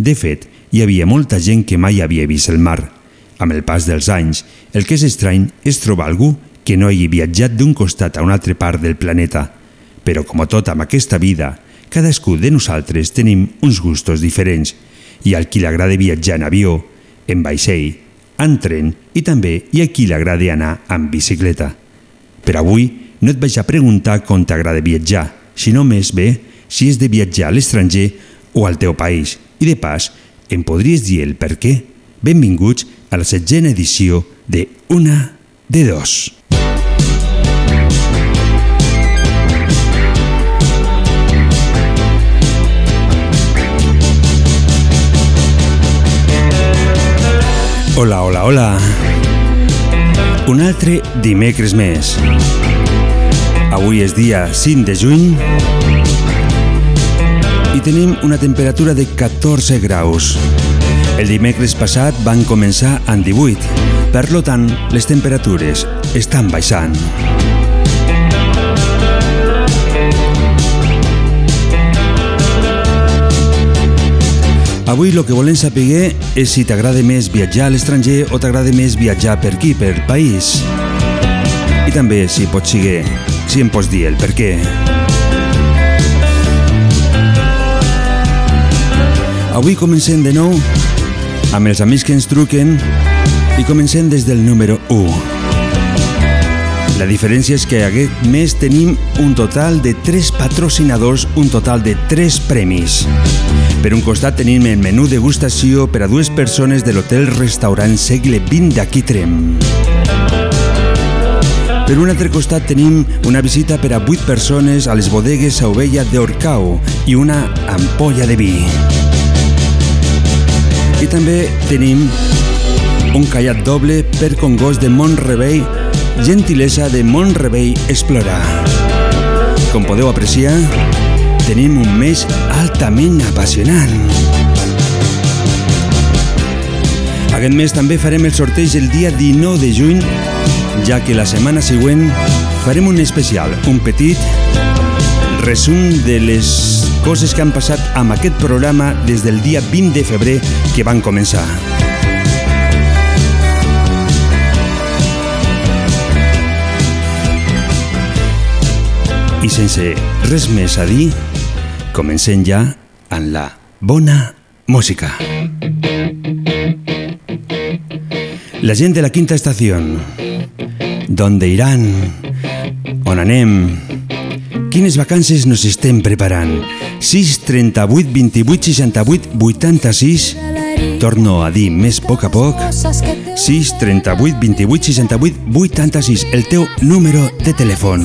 De fet, hi havia molta gent que mai havia vist el mar. Amb el pas dels anys, el que és estrany és trobar algú que no hagi viatjat d'un costat a una altra part del planeta. Però com tot amb aquesta vida, cadascú de nosaltres tenim uns gustos diferents. Hi ha qui l'agrada viatjar en avió, en vaixell, en tren i també hi ha qui l'agrada anar amb bicicleta. Però avui no et vaig a preguntar com t'agrada viatjar, sinó més bé si és de viatjar a l'estranger o al teu país. I de pas, em podries dir el per què? Benvinguts a la setzena edició de Una de Dos. Hola, hola, hola. Un altre dimecres més. Avui és dia 5 de juny i tenim una temperatura de 14 graus. El dimecres passat van començar en 18, per lo tant, les temperatures estan baixant. Avui el que volem saber és si t'agrada més viatjar a l'estranger o t'agrada més viatjar per aquí, per país. I també, si pots seguir, si em pots dir el per què. Avui comencem de nou amb els amics que ens truquen i comencem des del número 1. La diferència és que aquest mes tenim un total de 3 patrocinadors, un total de 3 premis. Per un costat tenim el menú degustació per a dues persones de l'hotel-restaurant Segle XX d'aquí Trem. Per un altre costat tenim una visita per a 8 persones a les bodegues a Ovella d'Orcau i una ampolla de vi. I també tenim un callat doble per Congost de Montrebei, gentilesa de Montrebei Explorar. Com podeu apreciar, tenim un mes altament apassionant. Aquest mes també farem el sorteig el dia 19 de juny, ja que la setmana següent farem un especial, un petit resum de les coses que han passat amb aquest programa des del dia 20 de febrer que van començar. I sense res més a dir, comencem ja amb la bona música. La gent de la quinta estació. ¿Dónde irán? On anem? Quines vacances nos estem preparant? 6, 38, 28, 68, 86... Torno a dir més a poc a poc. 6, 38, 28, 68, 86, el teu número de telèfon.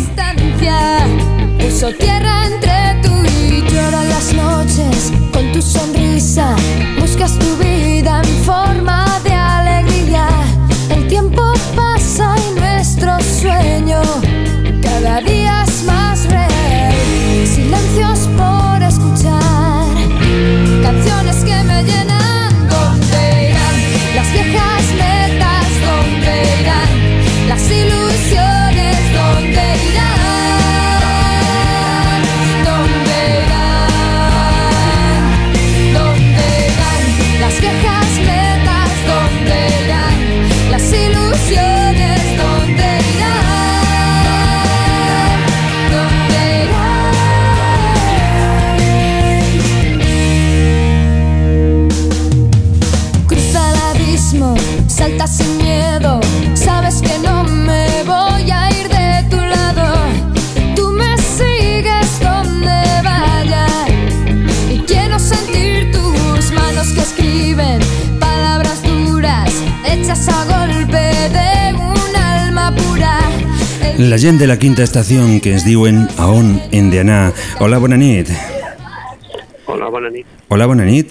La gent de la quinta estació que ens diuen a on hem d'anar. Hola, bona nit. Hola, bona nit. Hola, bona nit.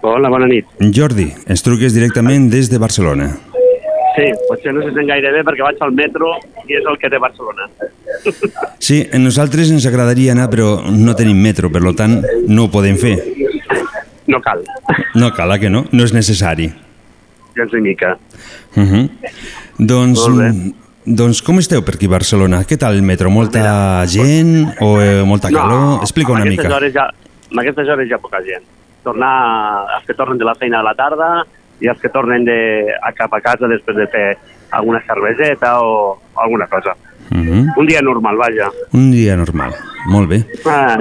Hola, bona nit. Jordi, ens truques directament des de Barcelona. Sí, potser no se sent gaire bé perquè vaig al metro i és el que té Barcelona. Sí, a nosaltres ens agradaria anar, però no tenim metro, per tant no ho podem fer. No cal, No cal, eh, que no? No és necessari. gens ni mica. Uh -huh. Doncs. Doncs com esteu per aquí a Barcelona? Què tal el metro? Molta gent o eh, molta calor? Explica una mica. Hores ja, amb aquestes hores ha poca gent. Tornar, els que tornen de la feina a la tarda i els que tornen de, a cap a casa després de fer alguna cerveseta o alguna cosa. Uh -huh. Un dia normal, vaja. Un dia normal. Molt bé. Ah,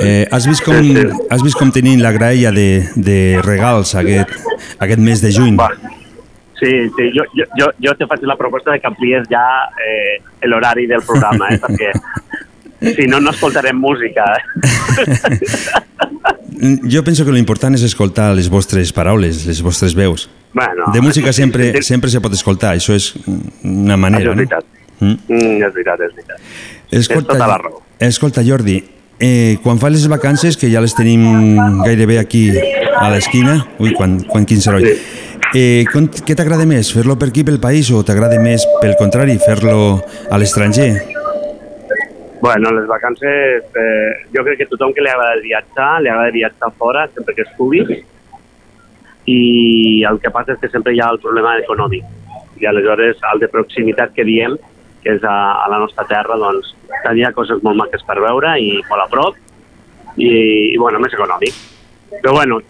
Eh, has, vist com, has vist com tenim la graella de, de regals aquest, aquest mes de juny? va. Sí, sí, jo, jo, jo, jo te faig la proposta de que amplies ja eh, l'horari del programa, eh, perquè si no, no escoltarem música. Eh? Jo penso que l'important és escoltar les vostres paraules, les vostres veus. Bueno, De música sempre, sí, sí. sempre se pot escoltar, això és una manera, és veritat. no? Mm. Mm, és veritat, és veritat. Escolta, tota la raó. Escolta, Jordi, eh, quan fa les vacances, que ja les tenim gairebé aquí a l'esquina, ui, quan, quan quin seroi, eh, què t'agrada més, fer-lo per aquí, pel país, o t'agrada més, pel contrari, fer-lo a l'estranger? Bueno, les vacances, eh, jo crec que tothom que li agrada viatjar, li agrada viatjar fora sempre que es pugui i el que passa és que sempre hi ha el problema econòmic i aleshores el de proximitat que diem, que és a, a la nostra terra, doncs tenia coses molt maques per veure i molt a prop i, i bueno, més econòmic. Però bueno,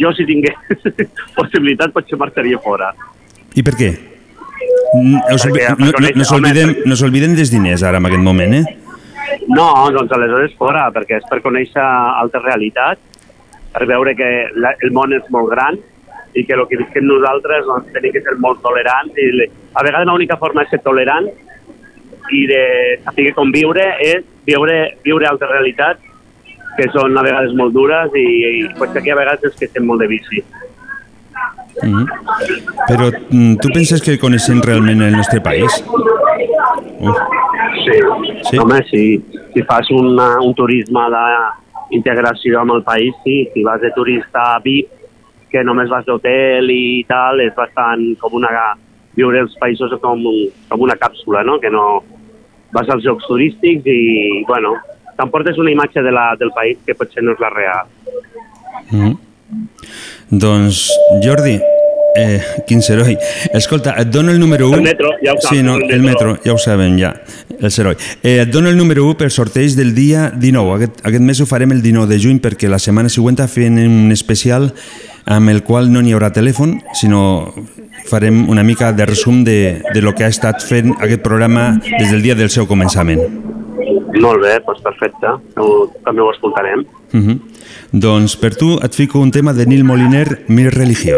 jo si tingués possibilitat potser marxaria fora. I per què? Mm, us- Perquè, No, no, no s'olvidem home, no s'olvidem dels diners ara en aquest moment, eh? No, doncs aleshores fora, perquè és per conèixer altres realitats, per veure que la, el món és molt gran i que el que visquem nosaltres doncs, tenim que ser molt tolerants i le, a vegades l'única forma de ser tolerant i de saber conviure és viure, viure altres realitats que són a vegades molt dures i, i potser aquí a vegades és que estem molt de bici. Mm. Però mm, tu penses que coneixem realment el nostre país? Uh, Sí. Sí? Home, si, si fas una, un turisme d'integració amb el país, sí. Si vas de turista VIP, que només vas d'hotel i tal, és bastant com una... viure els països com, un, com una càpsula, no? Que no... Vas als llocs turístics i, bueno, t'emportes una imatge de la, del país que potser no és la real. mm. Doncs, Jordi, eh, quin seroi. Escolta, et dono el número 1. El metro, ja ho saps, Sí, no, el el metro. ja ho sabem, ja, el seroi. Eh, et dono el número 1 per sorteig del dia 19. Aquest, aquest mes ho farem el 19 de juny perquè la setmana següent fem un especial amb el qual no n'hi haurà telèfon, sinó farem una mica de resum de, de lo que ha estat fent aquest programa des del dia del seu començament. Molt bé, doncs perfecte. Ho, també ho escoltarem. Uh -huh. Doncs per tu et fico un tema de Nil Moliner, Mi religió.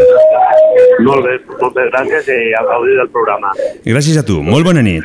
Molt bé, moltes gràcies i a gaudir del programa. Gràcies a tu, molt bona nit.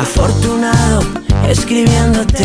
afortunado escribiéndote.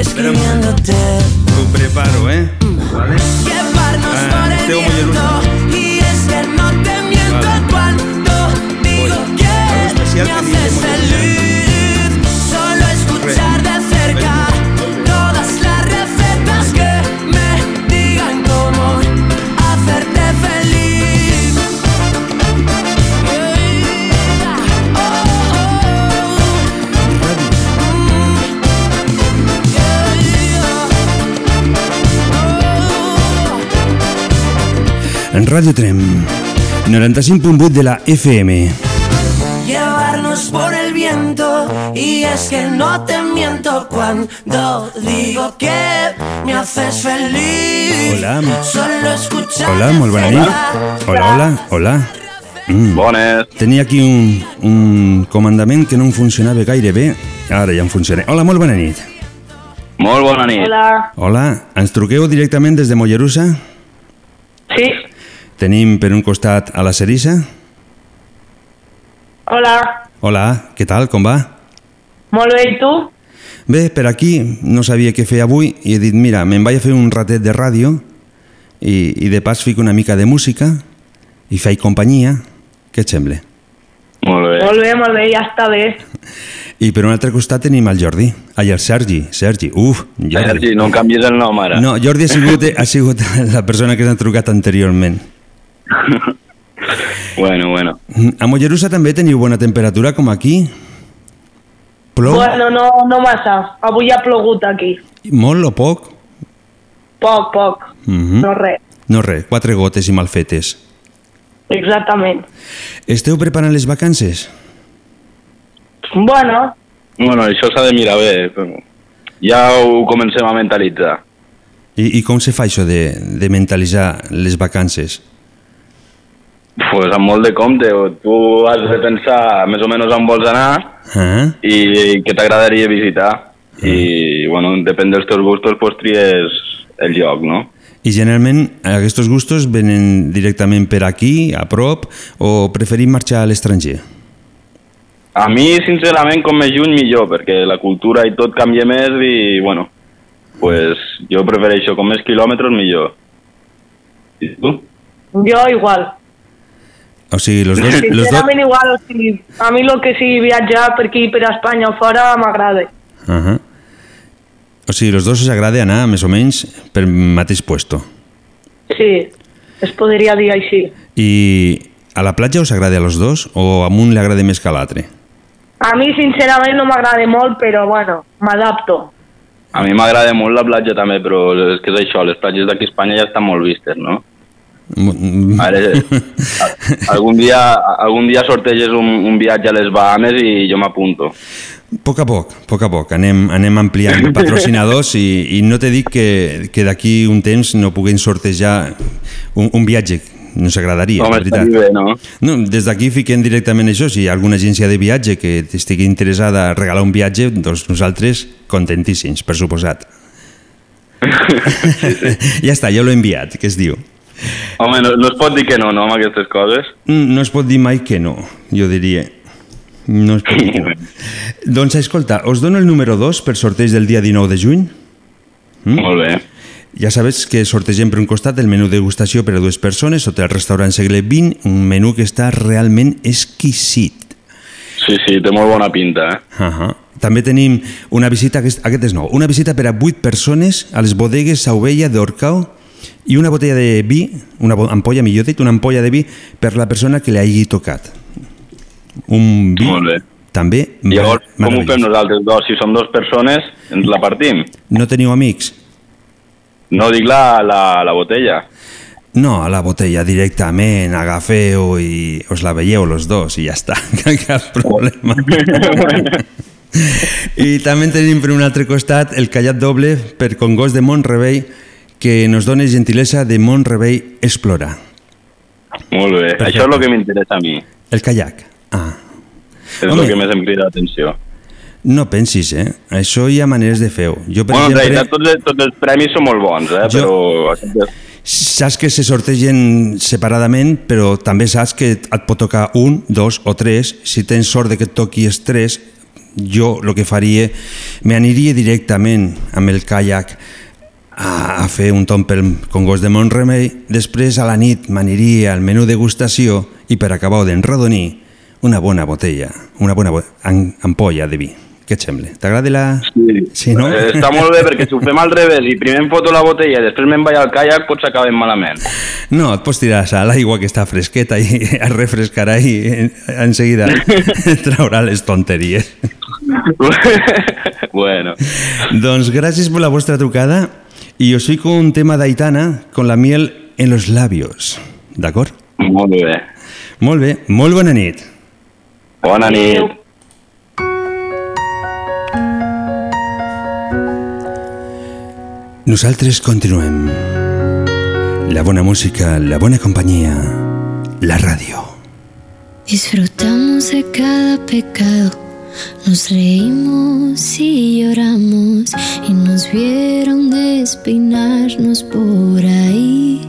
escribiéndote. Lo preparo, ¿eh? ¿Vale? Llevarnos Ah, por el viento. Mollerusa. Y es que no te miento Vale. cuando digo Voy. Que me haces feliz. Solo escuchar Radio Trem, 95.8 de la FM. Llevarnos por el viento y es que no te miento cuando digo que me haces feliz. Hola. Solo escuchar Hola, nit. cerca Hola, hola, hola. Mm. Bones. Tenia aquí un, un comandament que no em funcionava gaire bé. Ara ja em funciona. Hola, molt bona nit. Molt bona nit. Hola. Hola, ens truqueu directament des de Mollerussa? Sí. Tenim per un costat a la Cerissa. Hola. Hola, què tal, com va? Molt bé, i tu? Bé, per aquí no sabia què fer avui i he dit, mira, me'n vaig a fer un ratet de ràdio i, i de pas fico una mica de música i faig companyia. Què et sembla? Molt bé. Molt bé, molt bé, ja està bé. I per un altre costat tenim el Jordi. Ai, el Sergi. Sergi, uf, Jordi. Sergi, no em canvies el nom ara. No, Jordi ha sigut, ha sigut la persona que s'ha trucat anteriorment. Bueno, bueno. A Mollerussa també teniu bona temperatura, com aquí? Plou? Bueno, no, no massa. Avui ha plogut aquí. Molt o poc? Poc, poc. Mhm. No res. No res, quatre gotes i mal fetes. Exactament. Esteu preparant les vacances? Bueno, Bueno, això s'ha de mirar bé. Ja ho comencem a mentalitzar. I, i com se fa això de, de mentalitzar les vacances? Pues amb molt de compte. Tu has de pensar més o menys on vols anar Ah? i què t'agradaria visitar. I, bueno, depèn dels teus gustos, pues tries el lloc, no? I generalment aquests gustos venen directament per aquí, a prop, o preferim marxar a l'estranger? A mi, sincerament, com més lluny millor, perquè la cultura i tot canvia més i, bueno, pues jo prefereixo com més quilòmetres millor. I tu? jo igual. O sigui, los dos... Los dos... Igual, o sigui, a mi el que sigui viatjar per aquí, per Espanya o fora, m'agrada. Uh -huh. O sigui, los dos us agrada anar més o menys pel mateix puesto. Sí, es podria dir així. I a la platja us agrada a los dos o a un li agrada més que a l'altre? A mi, sincerament, no m'agrada molt, però, bueno, m'adapto. A mi m'agrada molt la platja també, però és que és això, les platges d'aquí a Espanya ja estan molt vistes, no? Ara, algun dia, algun dia sorteges un, un viatge a les Bahames i jo m'apunto. A poc a poc, a poc a poc. Anem, anem ampliant patrocinadors i, i no te dic que, que d'aquí un temps no puguin sortejar un, un viatge. No s'agradaria, Home, de veritat. bé, no? No, des d'aquí fiquem directament això. Si hi ha alguna agència de viatge que estigui interessada a regalar un viatge, doncs nosaltres contentíssims, per suposat. ja està, ja l'he enviat, que es diu. Home, no, no es pot dir que no, no, amb aquestes coses? Mm, No es pot dir mai que no, jo diria. No es pot dir que no. doncs escolta, us dono el número 2 per sorteig del dia 19 de juny. Mm? Molt bé. Ja sabes que sortegem per un costat el menú degustació per a dues persones sota el restaurant Segle XX, un menú que està realment exquisit. Sí, sí, té molt bona pinta, eh? Uh -huh. També tenim una visita, aquest, aquest és nou, una visita per a 8 persones a les bodegues Sauvella d'Orcau i una botella de vi, una ampolla, millor dit, una ampolla de vi per la persona que li hagi tocat. Un vi Molt bé. també Llavors, com ho fem nosaltres dos? Si som dos persones, ens la partim. No teniu amics? No dic la, la, la botella. No, a la botella directament, agafeu i us la veieu los dos i ja està, cap problema. I també tenim per un altre costat el callat doble per Congost de Montrebei que nos dona gentilesa de Montrebei Explora. Molt bé. Perfecte. Això és el que m'interessa a mi. El kayak. Ah, És Home. el que més em crida l'atenció. no pensis, eh? Això hi ha maneres de fer-ho. Jo, per Bueno, en exemple, realitat tots, els- tots els premis són molt bons, eh? Jo- Però... saps que se sortegen separadament, però també saps que et pot tocar un, dos o tres. Si tens sort de que et toqui els tres, jo el que faria, m'aniria directament amb el caiac a, a fer un tom pel Congost de Montremei, després a la nit m'aniria al menú degustació i per acabar d'enredonir una bona botella, una bona bo ampolla de vi. Què et sembla? T'agrada la... Sí. sí no? Eh, està molt bé perquè si ho fem al revés i primer em foto la botella i després me'n vaig al caiac potser acabem malament. No, et pots tirar a l'aigua que està fresqueta i es refrescarà i en, en seguida traurà les tonteries. bueno. Doncs gràcies per la vostra trucada i us fico un tema d'Aitana con la miel en los labios. D'acord? Molt bé. Molt bé, molt bona nit. Bona nit. Nosaltres continuem. La bona música, la bona companyia, la ràdio. Disfrutamos de cada pecado, nos reímos y lloramos y nos vieron despeinarnos por ahí.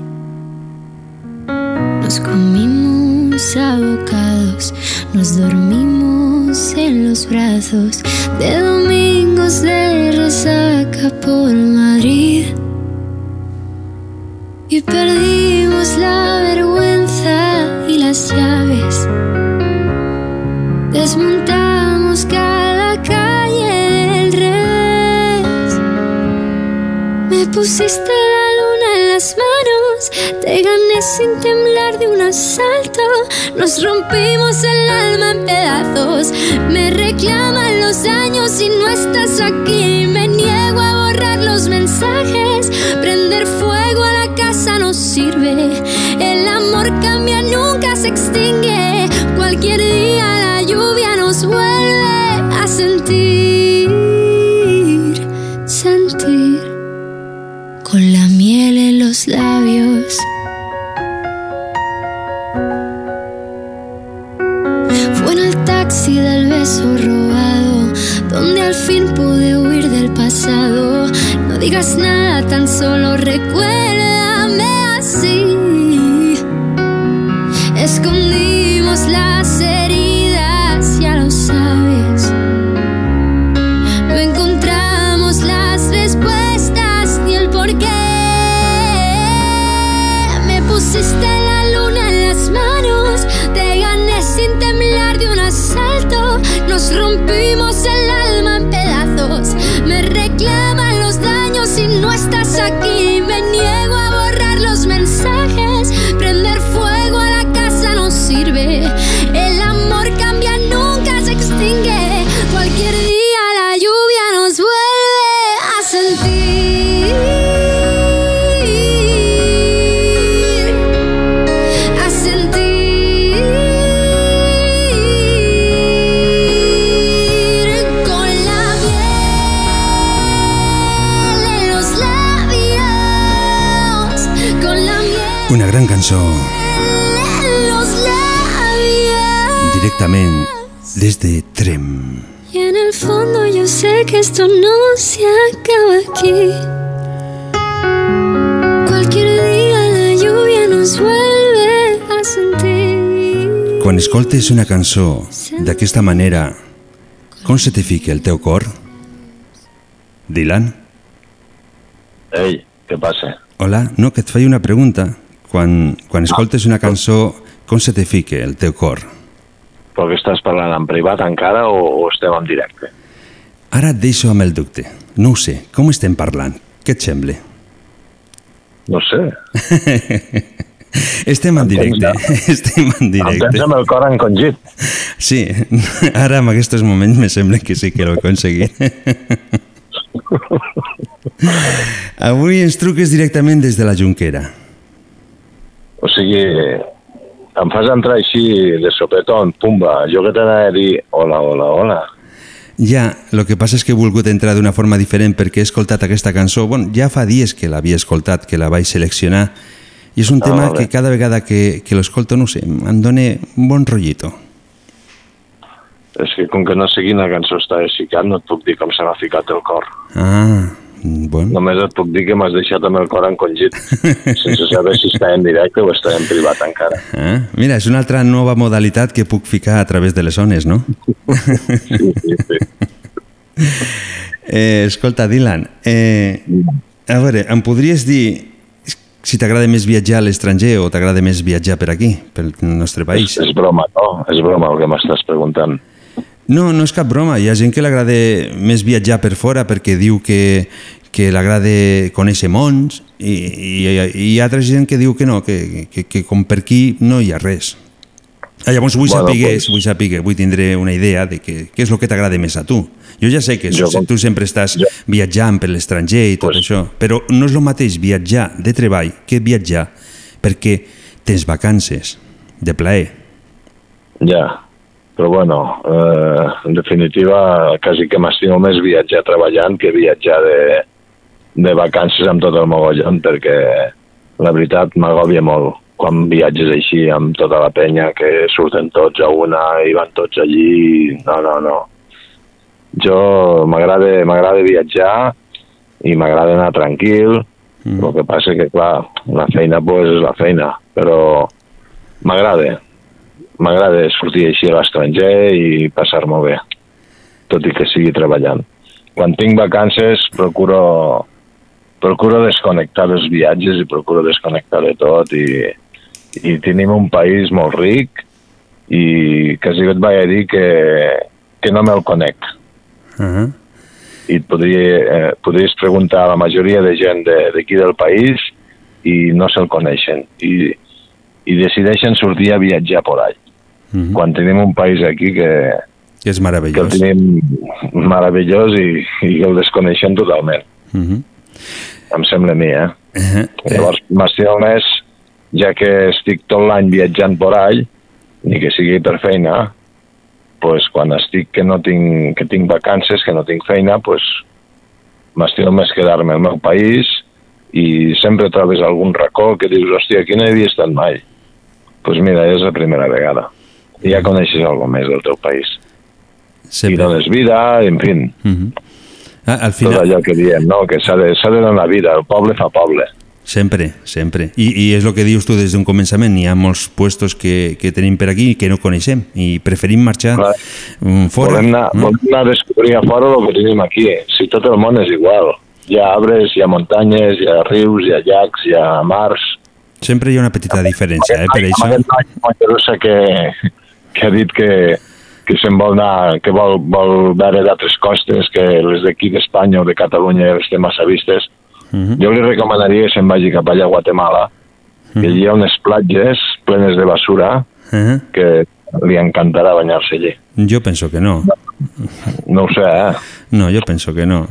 Nos comimos abocados, nos dormimos en los brazos de domingos de resaca por Madrid. Y perdimos la vergüenza y las llaves. Cada calle del revés. Me pusiste la luna en las manos, te gané sin temblar de un asalto. Nos rompimos el alma en pedazos. Me reclaman los años y no estás aquí. Me niego a borrar los mensajes. Prender fuego a la casa no sirve. El amor cambia, nunca se extingue. Cualquier día escoltes una cançó d'aquesta manera, com se te fica el teu cor? Dylan? Ei, què passa? Hola, no, que et faig una pregunta. Quan, quan escoltes una cançó, com se te fica el teu cor? Però que estàs parlant en privat encara o, o estem en directe? Ara et deixo amb el dubte. No ho sé, com estem parlant? Què et sembla? No sé. Estem en directe, estem en Em tens directe. amb el cor encongit. Sí, ara en aquests moments me sembla que sí que l'ho he aconseguit. Avui ens truques directament des de la Junquera. O sigui, em fas entrar així de sopetón, pumba, jo que t'anava a dir hola, hola, hola. Ja, el que passa és que he volgut entrar d'una forma diferent perquè he escoltat aquesta cançó. Bon, ja fa dies que l'havia escoltat, que la vaig seleccionar, i és un Ah, tema vale. que cada vegada que, que l'escolto, no sé, em dona un bon rotllito. És que com que no sé quina cançó està ficat, no et puc dir com se m'ha ficat el cor. Ah, Bueno, Només et puc dir que m'has deixat amb el cor encongit, sense saber si està en directe o està en privat encara. ah, mira, és una altra nova modalitat que puc ficar a través de les ones, no? Sí, sí, sí. Eh, escolta, Dylan, eh, a veure, em podries dir si t'agrada més viatjar a l'estranger o t'agrada més viatjar per aquí, pel nostre país? És, és broma, no? És broma el que m'estàs preguntant. No, no és cap broma. Hi ha gent que l'agrada més viatjar per fora perquè diu que, que l'agrada conèixer mons i, i, i hi ha altra gent que diu que no, que, que, que com per aquí no hi ha res. Ah, llavors vull Bueno, saber, pues- vull saber, vull tindre una idea de que, què és el que t'agrada més a tu. Jo ja sé que Jo com- tu sempre estàs jo- viatjant per l'estranger i tot Pues- això, però no és el mateix viatjar de treball que viatjar perquè tens vacances de plaer. Ja, però bueno, eh, en definitiva, quasi que m'estimo més viatjar treballant que viatjar de, de vacances amb tot el mogollon, perquè la veritat m'agòbia molt quan viatges així amb tota la penya que surten tots a una i van tots allí. No, no, no. Jo m'agrada viatjar i m'agrada anar tranquil, mm. el que passa que, clar, la feina pues, és la feina, però m'agrada, m'agrada sortir així a l'estranger i passar-m'ho bé, tot i que sigui treballant. Quan tinc vacances procuro, procuro desconnectar dels viatges i procuro desconnectar de tot i, i tenim un país molt ric i quasi et vaig a dir que, que no me'l conec. Uh -huh. I et podria, eh, podries preguntar a la majoria de gent de- d'aquí de, del país i no se'l coneixen. I, I decideixen sortir a viatjar por ahí. Uh -huh. Quan tenim un país aquí que, Que és que el meravellós. tenim meravellós i, i el desconeixem totalment. Uh -huh. Em sembla a mi, eh? Uh -huh. Llavors, més, ja que estic tot l'any viatjant por all, ni que sigui per feina, pues, quan estic que no tinc, que tinc vacances, que no tinc feina, pues, m'estimo més quedar-me al meu país i sempre trobes algun racó que dius, hòstia, aquí no hi havia estat mai. Doncs pues mira, és la primera vegada. I ja coneixes alguna més del teu país. I Sempre. dones vida, en fi, Uh -huh. ah, al tot final, allò que diem, no? que s'ha de, de donar vida, el poble fa poble. Sempre, sempre. I, i és el que dius tu des d'un començament. Hi ha molts puestos que, que tenim per aquí que no coneixem i preferim marxar Clar. mm, fora. Volem anar, no? volem anar a descobrir a fora el que tenim aquí. Si tot el món és igual. Hi ha arbres, hi ha muntanyes, hi ha rius, hi ha llacs, hi ha mars. Sempre hi ha una petita diferència, eh, per Amb això. Aquest noi Mollerussa que, que ha dit que, que se'n vol anar, que vol, vol veure d'altres costes que les d'aquí d'Espanya o de Catalunya té massa vistes. Mhm. Jo li recomanaria que se'n vagi cap allà a Guatemala, que hi ha unes platges plenes de basura Uh -huh. que li encantarà banyar-se allí. Jo penso que no. No ho sé, eh? No, jo penso que no.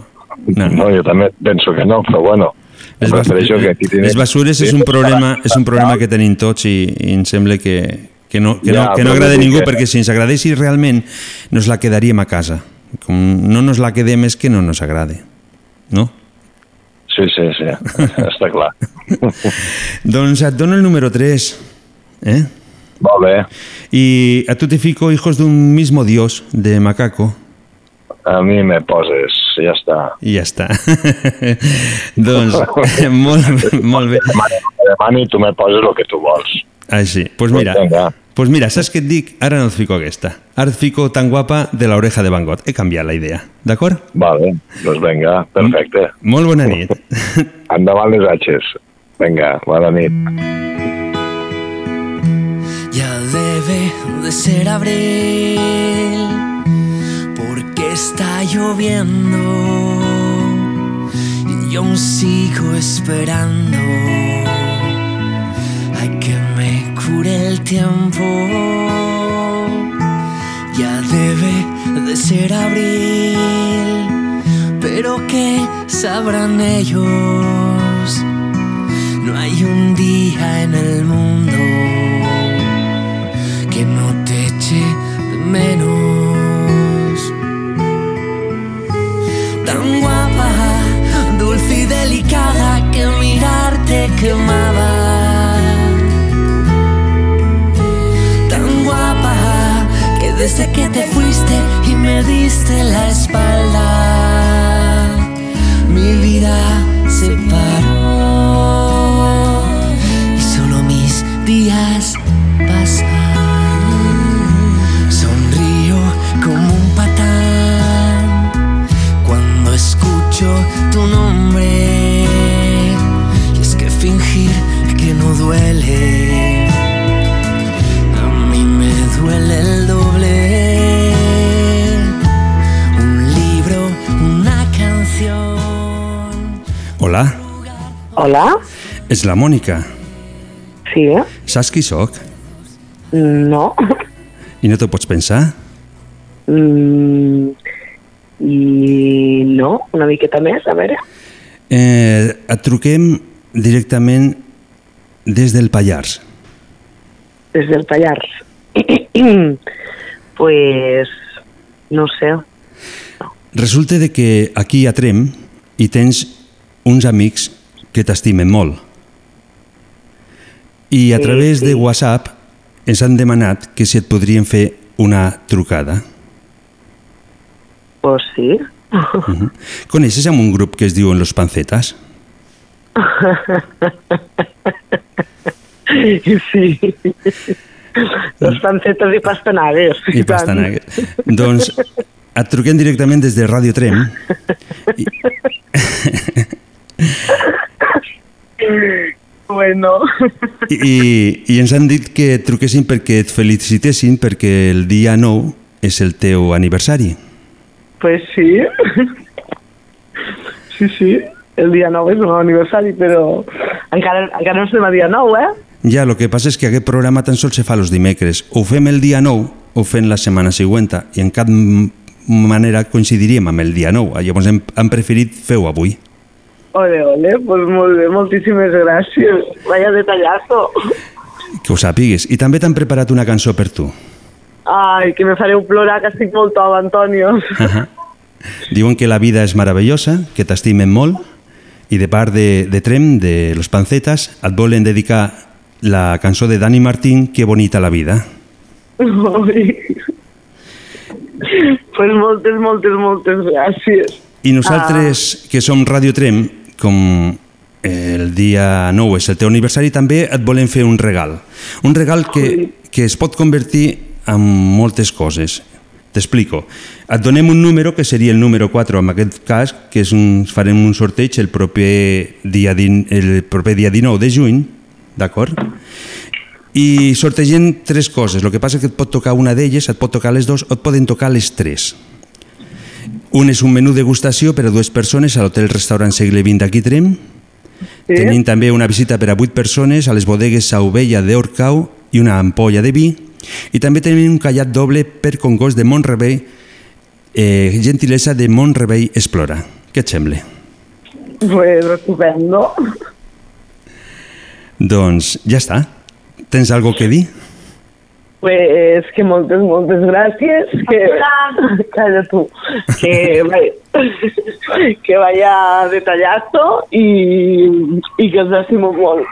No. No, jo també penso que no, però bueno. Les, bas que aquí les basures és un problema, és un problema que tenim tots i, i em sembla que, que no, que no, Ja, que no agrada a ningú que- perquè si ens agradessi realment nos la quedaríem a casa. Com no nos la quedem és que no nos agrade. No? Sí, sí, sí, està clar. Doncs et dono el número 3. ¿eh? Molt bé. Y a tu te fico Hijos de un mismo Dios de Macaco. A mi me poses, ja està. I ja està. doncs, molt, molt bé. Demani, tu me poses el que tu vols. Així, pues mira, Pues venga. Pues mira, saps què et dic? Ara no et fico aquesta. Ara et fico tan guapa de la oreja de Van Gogh. He canviat la idea, d'acord? Vale, doncs vinga, perfecte. Molt bona nit. Endavant les atxes. Vinga, bona nit. Ya debe de ser abril, porque está lloviendo y yo aún sigo esperando que me cure el tiempo. Ya debe de ser abril, pero ¿qué sabrán ellos? No hay un día en el mundo que no te eche de menos. Tan guapa, dulce y delicada que mirarte quemaba. desde que te fuiste y me diste la espalda. Mi vida se paró y solo mis días pasan. Sonrío como un patán cuando escucho tu nombre. Y es que fingir que no duele Hola? és la Mònica. Sí? Saps qui sóc? No? I no t'ho pots pensar? Mm, I no, una miqueta més, a veure. Eh, et truquem directament des del Pallars. Des del Pallars. pues, no sé. Resulta de que aquí a Trem hi tens uns amics que t'estimen molt. I a través de. WhatsApp ens han demanat que si et podrien fer una trucada. Pues sí. Coneixes amb un grup que es diuen Los Pancetas? sí. Los pancetes i pastanagues. I pastanagues. Doncs et truquem directament des de Ràdio Trem i, Bueno. i, i ens han dit que et truquessin perquè et felicitessin perquè el dia 9 és el teu aniversari. Pues sí. Sí, sí. El dia 9 és un aniversari, però encara, encara no estem a dia 9, eh? Ja, el que passa és que aquest programa tan sols se fa els dimecres. Ho fem el dia 9 o fem la setmana següent i en cap manera coincidiríem amb el dia 9. Llavors hem, hem preferit fer-ho avui. Ole, ole, pues molt bé, moltíssimes gràcies. Vaya detallazo. Que ho sàpigues. I també t'han preparat una cançó per tu. Ai, que me fareu plorar, que estic molt tova, Antonio. Diuen que la vida és meravellosa, que t'estimen molt i de part de, de Trem, de Los Pancetas, et volen dedicar la cançó de Dani Martín, Que bonita la vida. Ai. pues moltes, moltes, moltes gràcies. I nosaltres, que som Ràdio Trem, com el dia 9 és el teu aniversari, també et volem fer un regal. Un regal que, que es pot convertir en moltes coses. T'explico. Et donem un número que seria el número 4 en aquest cas, que és un, farem un sorteig el proper dia, din- el proper dia 19 de juny, d'acord? I sortegem tres coses. El que passa és que et pot tocar una d'elles, et pot tocar les dues o et poden tocar les tres. Un és un menú degustació per a dues persones a l'hotel restaurant segle XX d'aquí Trem. Sí? Tenim també una visita per a vuit persones a les bodegues Sauvella d'Orcau i una ampolla de vi. I també tenim un callat doble per congost de Montrebei, eh, gentilesa de Montrebei Explora. Què et sembla? Pues estupendo. Doncs ja està. Tens algo que dir? Pues que moltes, moltes gràcies. Que... Calla tu. Que, que vaya detallazo y, y que os estimo molt.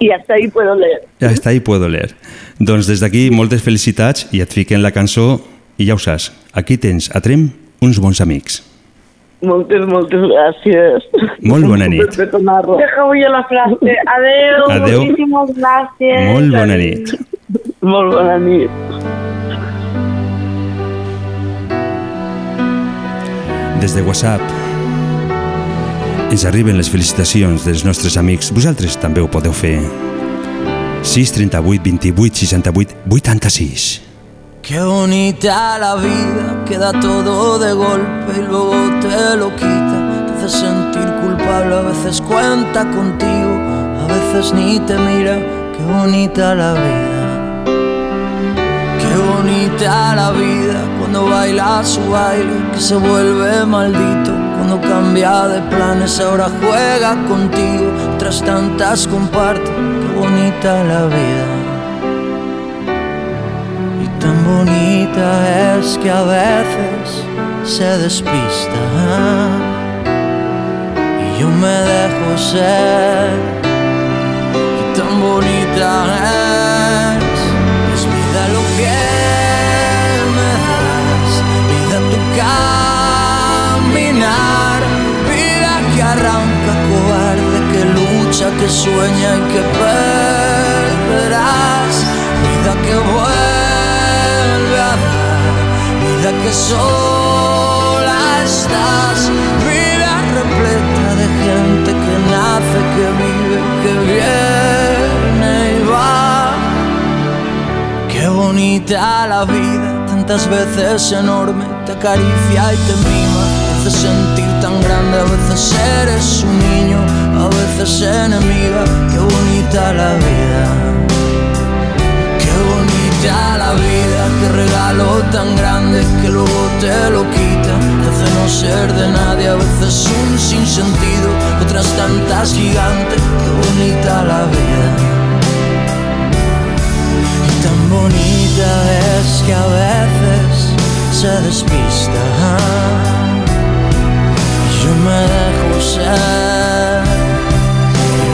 Y hasta ahí puedo leer. Està, i puedo leer. Doncs des d'aquí moltes felicitats i et fiquen la cançó i ja ho saps, aquí tens a Trem uns bons amics. Moltes, moltes gràcies. Molt bona nit. Deja avui la frase. Adeu. Adeu. Moltíssimes gràcies. Molt bona nit. Molt bona nit. Des de WhatsApp ens arriben les felicitacions dels nostres amics. Vosaltres també ho podeu fer. 6 38 28 68 86. Qué bonita la vida, queda todo de golpe y luego te lo quita. Te hace sentir culpable, a veces cuenta contigo, a veces ni te mira. Qué bonita la vida. Qué bonita la vida cuando baila su baile que se vuelve maldito. Cuando cambia de planes ahora juega contigo, tras tantas comparte. Qué bonita la vida. Tan bonita es que a veces se despista. Y yo me dejo ser. Y tan bonita es. Es vida lo que me das. Vida tu caminar. Vida que arranca cobarde, que lucha, que sueña y que perderás. Vida que vuelve Ahora que sola estás, vida repleta de gente que nace, que vive, que viene y va. Qué bonita la vida, tantas veces enorme, te acaricia y te mima. Te hace sentir tan grande, a veces eres un niño, a veces enemiga. Qué bonita la vida. Bonita la vida, qué regalo tan grande que luego te lo quita, hace no ser de nadie, a veces un sinsentido, otras tantas gigantes, qué bonita la vida. Bonita es que a veces se despista. Yo me dejo ser,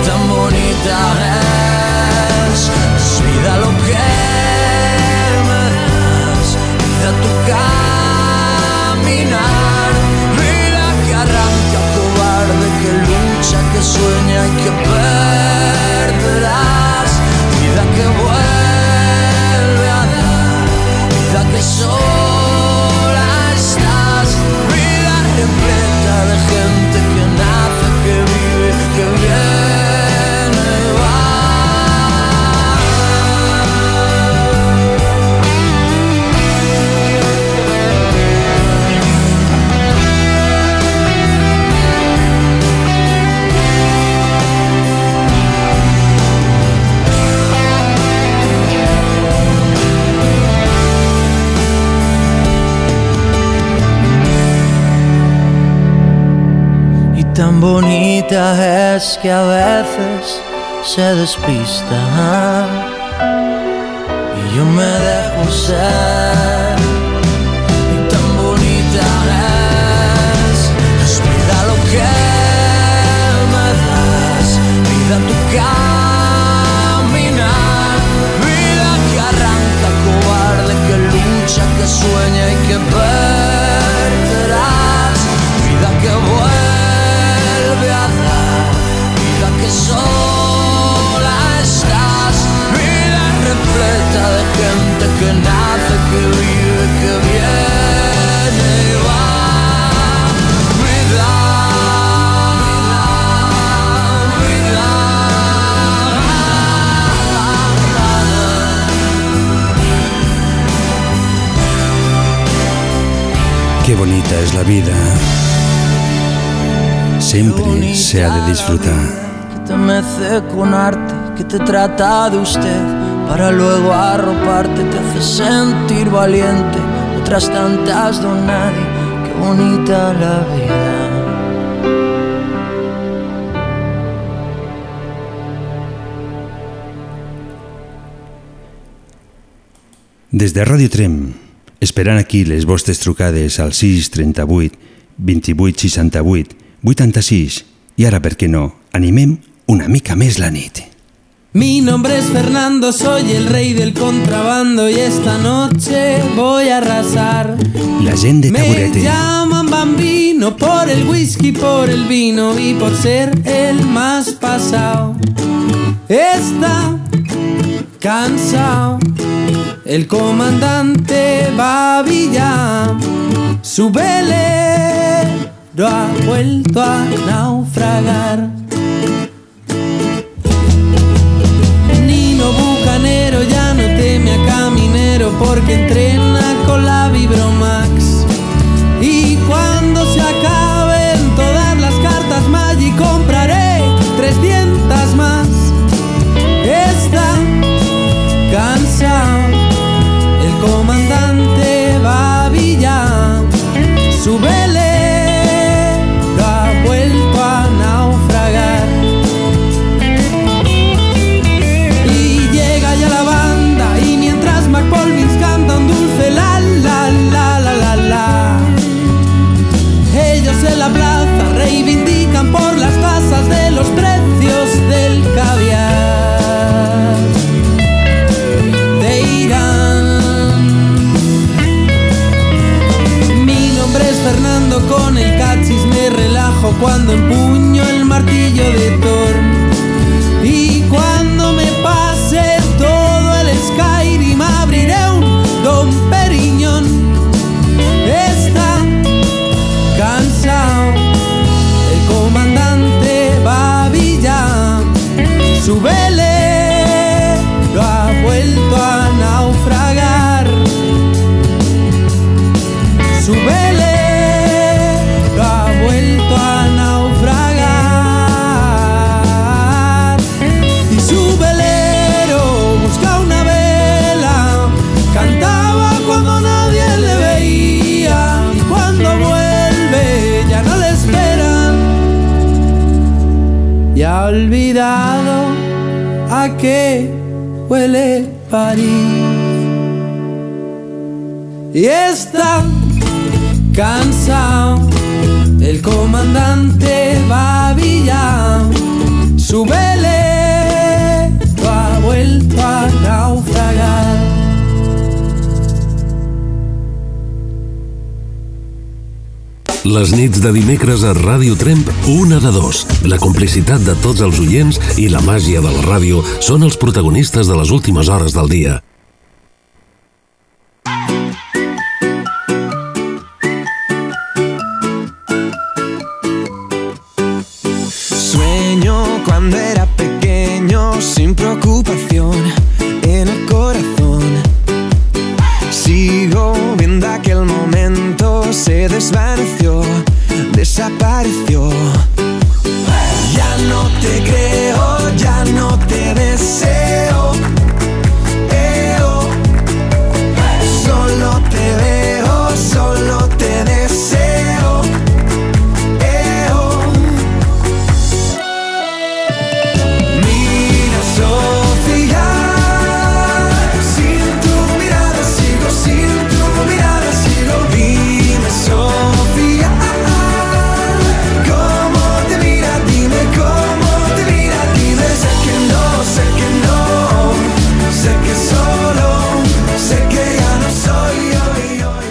tan bonita es, es vida lo que caminar, vida que arranca cobarde, que lucha, que sueña y que perderás, vida que vuelve. que sola estás, vida repleta de gente tan bonita es que a veces se despista y yo me dejo ser. Y tan bonita es, es lo que me das, vida tu caminar, vida que arranca cobarde, que lucha, que sueña y que perderás, que sola estás, vida repleta de gente que nace, que vive, que viene y va. Vida, Qué bonita es la vida. Siempre se ha de disfrutar. Te mece con arte, que te trata de usted, para luego arroparte, te hace sentir valiente, otras tantas don nadie, qué bonita la vida. Des de Ràdio Trem, esperant aquí les vostres trucades al 638 28 68 86 i ara, per què no, animem una mica més la nit. Mi nombre es Fernando, soy el rey del contrabando y esta noche voy a arrasar. La gent de Me llaman bambino por el whisky, por el vino y por ser el más pasado. Está cansado. El comandante Babilla, su velero ha vuelto a naufragar. también cuando empuño el martillo de Thor. Y cuando me pase todo el Skyrim abriré un Don Periñón. Está cansado el comandante Babilla. Su velero ha a qué huele París. Y está cansado el comandante Babillán su velero ha vuelto a naufragar Les nits de dimecres a Ràdio Tremp, una de dos. La complicitat de tots els oients i la màgia de la ràdio són els protagonistes de les últimes hores del dia. Sueño cuando era pequeño sin preocupación en el corazón. Sigo viendo aquel momento, se desvaneció, desapareció. Ya no te creo, ya no te deseo.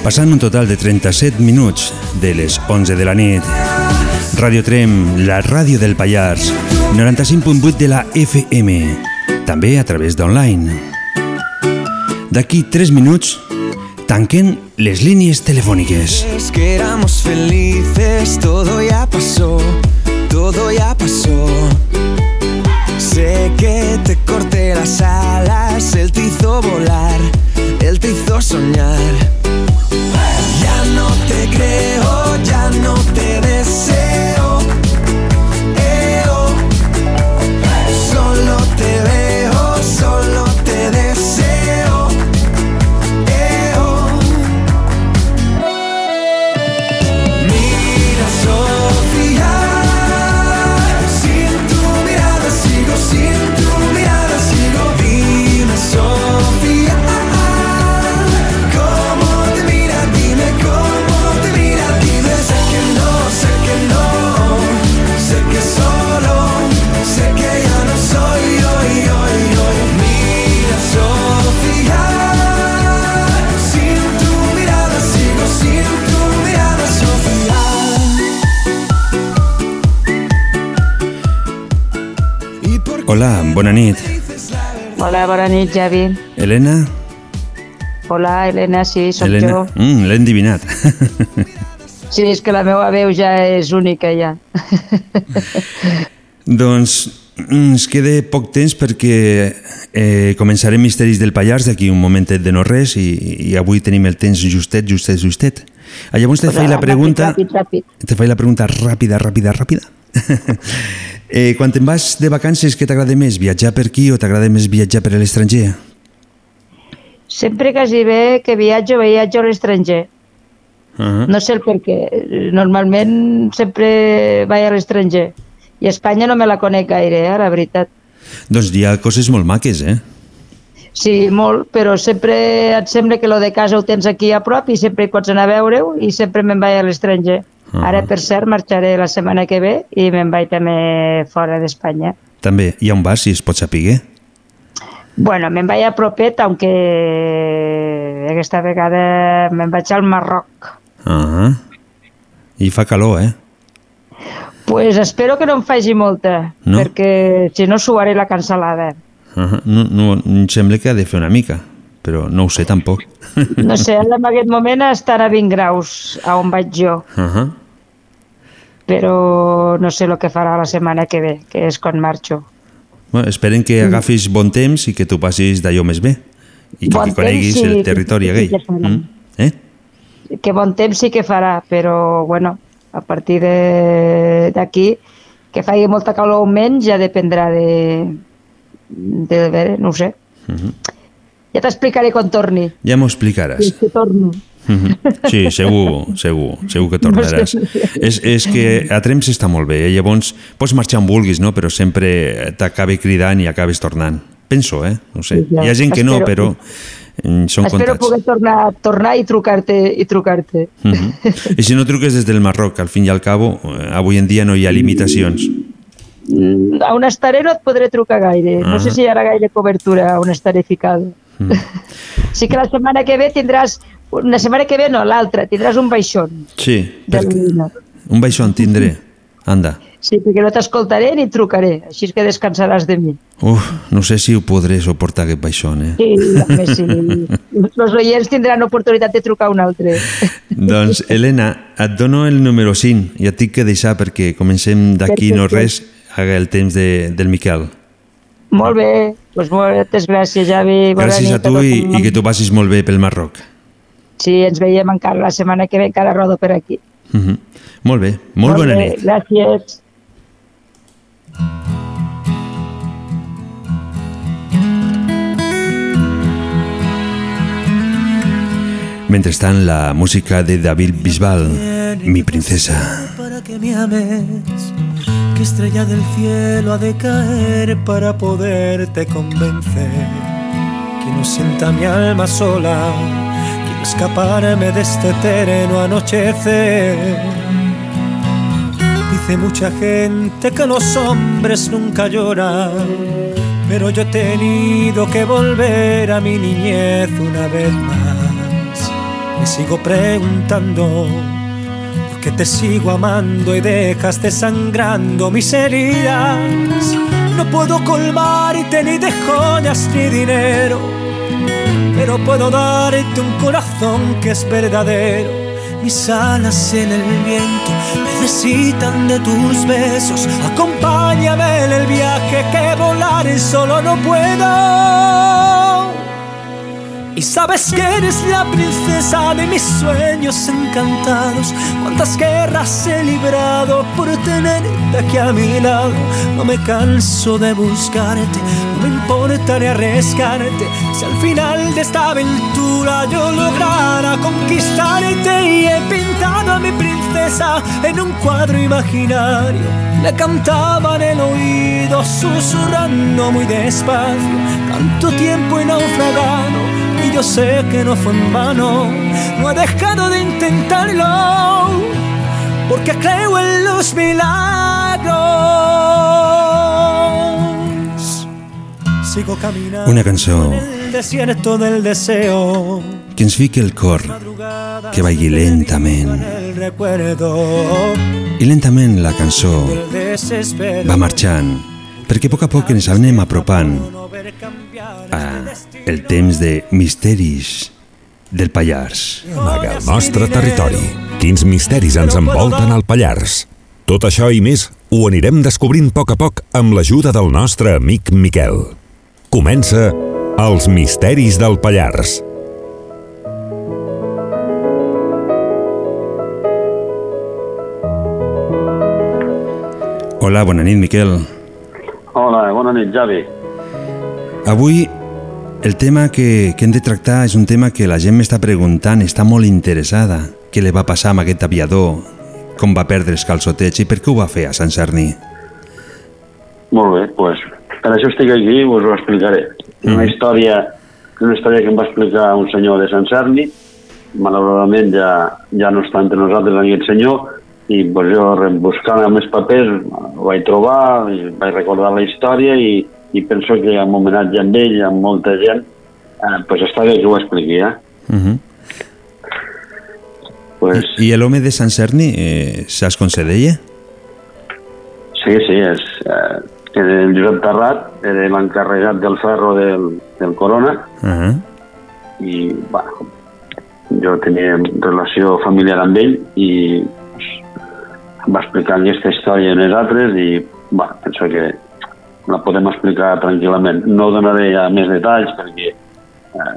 Passant un total de 37 minuts de les 11 de la nit. Ràdio Trem, la ràdio del Pallars, 95.8 de la FM, també a través d'online. D'aquí 3 minuts tanquen les línies telefòniques. Es que éramos felices, todo ya pasó, todo ya pasó. Sé que te corté las alas, él te hizo volar, él te hizo soñar. Ya no bona nit. Hola, bona nit, Javi. Helena? Hola, Helena, sí, sóc Helena? jo. Mm, L'he endivinat. Sí, és que la meva veu ja és única, ja. doncs mm, ens queda poc temps perquè eh, començarem Misteris del Pallars d'aquí un momentet de no res i, i avui tenim el temps justet, justet, justet. Ah, Llavors te faig la pregunta... Ràpid, ràpid. Te faig la pregunta ràpida, ràpida, ràpida. eh, quan te'n vas de vacances, què t'agrada més? Viatjar per aquí o t'agrada més viatjar per l'estranger? Sempre quasi bé que viatjo, viatjo a l'estranger. Uh -huh. No sé el per què. Normalment sempre vaig a l'estranger. I Espanya no me la conec gaire, eh, la veritat. Doncs hi ha coses molt maques, eh? Sí, molt, però sempre et sembla que lo de casa ho tens aquí a prop i sempre hi pots anar a veure-ho i sempre me'n vaig a l'estranger. Ah. Ara, per cert, marxaré la setmana que ve i me'n vaig també fora d'Espanya. També, i on vas, si es pot saber? Bueno, me'n vaig a propet, aunque aquesta vegada me'n vaig al Marroc. Uh -huh. I fa calor, eh? Pues espero que no em faci molta, No? perquè si no suaré la cancel·lada. Uh -huh. no, no, em sembla que ha de fer una mica, però no ho sé tampoc. No sé, en aquest moment estan a 20 graus a on vaig jo, Uh -huh. però no sé el que farà la setmana que ve, que és quan marxo. bueno, esperen que agafis bon temps i que tu passis d'allò més bé i que, Bon coneguis temps, sí, el territori aquell. sí. Mm? Eh? que bon temps sí que farà, però bueno, a partir de- d'aquí, que faci molta calor o menys ja dependrà de, de, de no ho sé. Ja t'explicaré quan torni. Ja m'ho explicaràs. Si torno. Mhm. Sí, segur, segur, segur que tornaràs. No sé. És, és que a Trems està molt bé, eh? llavors pots marxar on vulguis, no? però sempre t'acabe cridant i acabes tornant. Penso, eh? No sé. Sí, ja. Hi ha gent que no, Espero. però mm, són Espero comptats. poder tornar, tornar i trucar-te i trucar-te. Mhm. I si no truques des del Marroc, al fin i al cabo, eh, avui en dia no hi ha limitacions. A on estaré no et podré trucar gaire. No sé Ah. si hi haurà gaire cobertura on estaré ficada. Mm. Sí que la setmana que ve tindràs... La setmana que ve no, l'altra, tindràs un baixón. Sí, un baixón tindré. Anda. Sí, perquè no t'escoltaré ni trucaré, així que descansaràs de mi. Uf, no sé si ho podré suportar aquest baixón, eh? Sí, més, sí. Els oients tindran oportunitat de trucar un altre. Doncs, Helena, et dono el número 5 i et tinc que deixar perquè comencem d'aquí no res haga el temps de, del Miquel. Molt bé, doncs moltes gràcies, Javi. Bona Gràcies nit a tu i, i que tu passis molt bé pel Marroc. Sí, ens veiem encara la setmana que ve, encara rodo per aquí. Uh -huh. Molt bé, molt, bona bé, nit. Gràcies. Mentrestant, la música de David Bisbal, Mi princesa. para que me ames. ¿Qué estrella del cielo ha de caer para poderte convencer? Que no sienta mi alma sola, quiero escaparme de este eterno anochecer. Dice mucha gente que los hombres nunca lloran, pero yo he tenido que volver a mi niñez una vez más. Me sigo preguntando qué te sigo amando y dejas desangrando mis heridas. No puedo colmarte ni de joyas ni dinero, pero puedo darte un corazón que es verdadero. Mis alas en el viento necesitan de tus besos. Acompáñame en el viaje que volar solo no puedo. Y sabes que eres la princesa de mis sueños encantados. Cuántas guerras he librado por tenerte aquí a mi lado. No me canso de buscarte, no me importa ni arriesgarte. Si al final de esta aventura yo lograra conquistarte y he pintado a mi princesa en un cuadro imaginario. Le cantaba en el oído, susurrando muy despacio. Tanto tiempo he naufragado y yo sé que no fue en vano, no he dejado de intentarlo, porque creo en los milagros. Sigo caminando Una cançó en el desierto del deseo, que ens fiqui el cor, que vagi lentament. I lentament la cançó va marxant, perquè a poc a poc ens anem apropant a el temps de misteris del Pallars. Amaga el nostre territori. Quins misteris ens envolten al Pallars. Tot això i més ho anirem descobrint a poc a poc amb l'ajuda del nostre amic Miquel. Comença Els misteris del Pallars. Hola, bona nit, Miquel. Hola, bona nit, Javi. Avui el tema que, que hem de tractar és un tema que la gent m'està preguntant, està molt interessada. Què li va passar amb aquest aviador? Com va perdre els calçotets i per què ho va fer a Sant Cerní? Molt bé, doncs per això estic aquí i us ho explicaré. Una història una història que em va explicar un senyor de Sant Cerni, malauradament ja, ja no està entre nosaltres aquest senyor, i pues, jo buscant els meus papers ho vaig trobar, i vaig recordar la història i, i penso que en homenatge amb ell, amb molta gent, eh, pues està bé que ho expliqui, eh? Uh -huh. Pues, I, I l'home de Sant Cerni, eh, saps com se deia? Sí, sí, és eh, el Josep Terrat, era l'encarregat del ferro del, del Corona, Uh -huh. i bueno, jo tenia relació familiar amb ell i pues, em va explicar aquesta història a nosaltres i bueno, penso que la podem explicar tranquil·lament. No donaré ja més detalls perquè eh,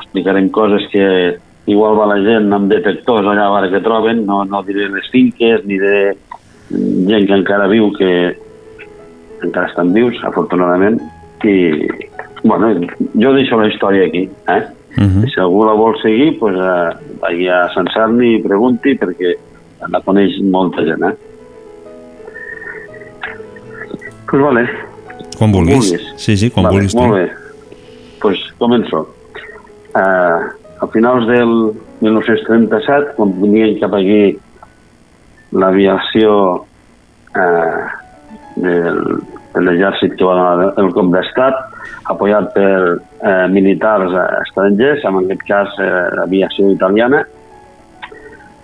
explicarem coses que igual va la gent amb detectors allà a veure què troben, no, no diré les finques ni de gent que encara viu que encara estan vius, afortunadament, i, bueno, jo deixo la història aquí, eh? Uh -huh. Si algú la vol seguir, pues, eh, vagi a Sant Sarni i pregunti perquè la coneix molta gent, eh? Pues vale. Quan vulguis. Sí, sí, quan vale, vulguis. Molt tu. bé. Pues començo. Uh, a finals del 1937, quan venien cap aquí l'aviació eh, del, de l'exèrcit que va donar el cop d'estat, apoyat per eh, militars eh, estrangers, en aquest cas eh, l'aviació italiana,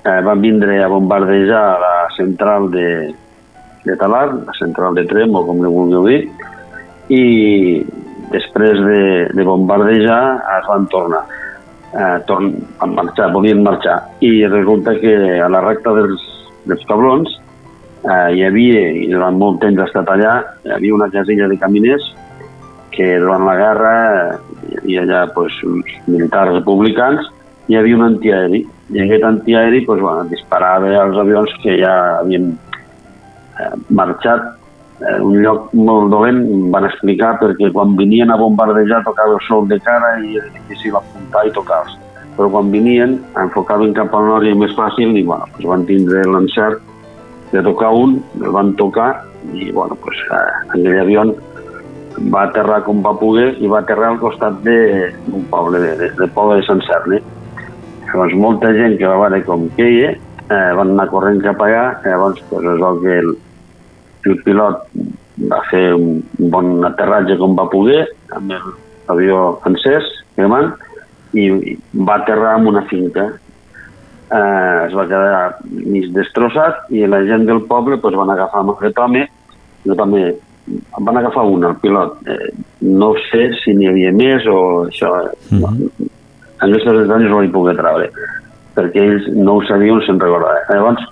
eh, van vindre a bombardejar la central de, de Talar, la central de Trem, o com li vulgueu dir, i després de, de bombardejar es van tornar. Eh, torn, van marxar, volien marxar. I resulta que a la recta dels, dels cablons eh, hi havia, i durant molt temps ha estat allà, hi havia una casella de caminers que durant la guerra eh, hi havia allà pues, uns militars republicans hi havia un antiaeri i aquest antiaeri pues, bueno, disparava als avions que ja havien eh, marxat eh, un lloc molt dolent, van explicar perquè quan venien a bombardejar tocava el sol de cara i era difícil apuntar i tocar-los però quan venien enfocaven cap al nord i més fàcil i bueno, pues van tindre l'encert de tocar un, el van tocar i bueno, pues, eh, aquell avió va aterrar com va poder i va aterrar al costat d'un poble, de, de, de poble de Sant Cerni. Llavors molta gent que va veure com queia eh, van anar corrent cap allà, llavors pues, es veu que el, el pilot va fer un, bon aterratge com va poder, amb l'avió encès, cremant, i, va aterrar en una finca. Eh, es va quedar mig destrossat i la gent del poble pues, van agafar amb aquest home, aquest home van agafar un, el pilot. Eh, no sé si n'hi havia més o això. Mm -hmm. En aquests detalls no li puc treure, perquè ells no ho sabien, se'n recordava. Llavors,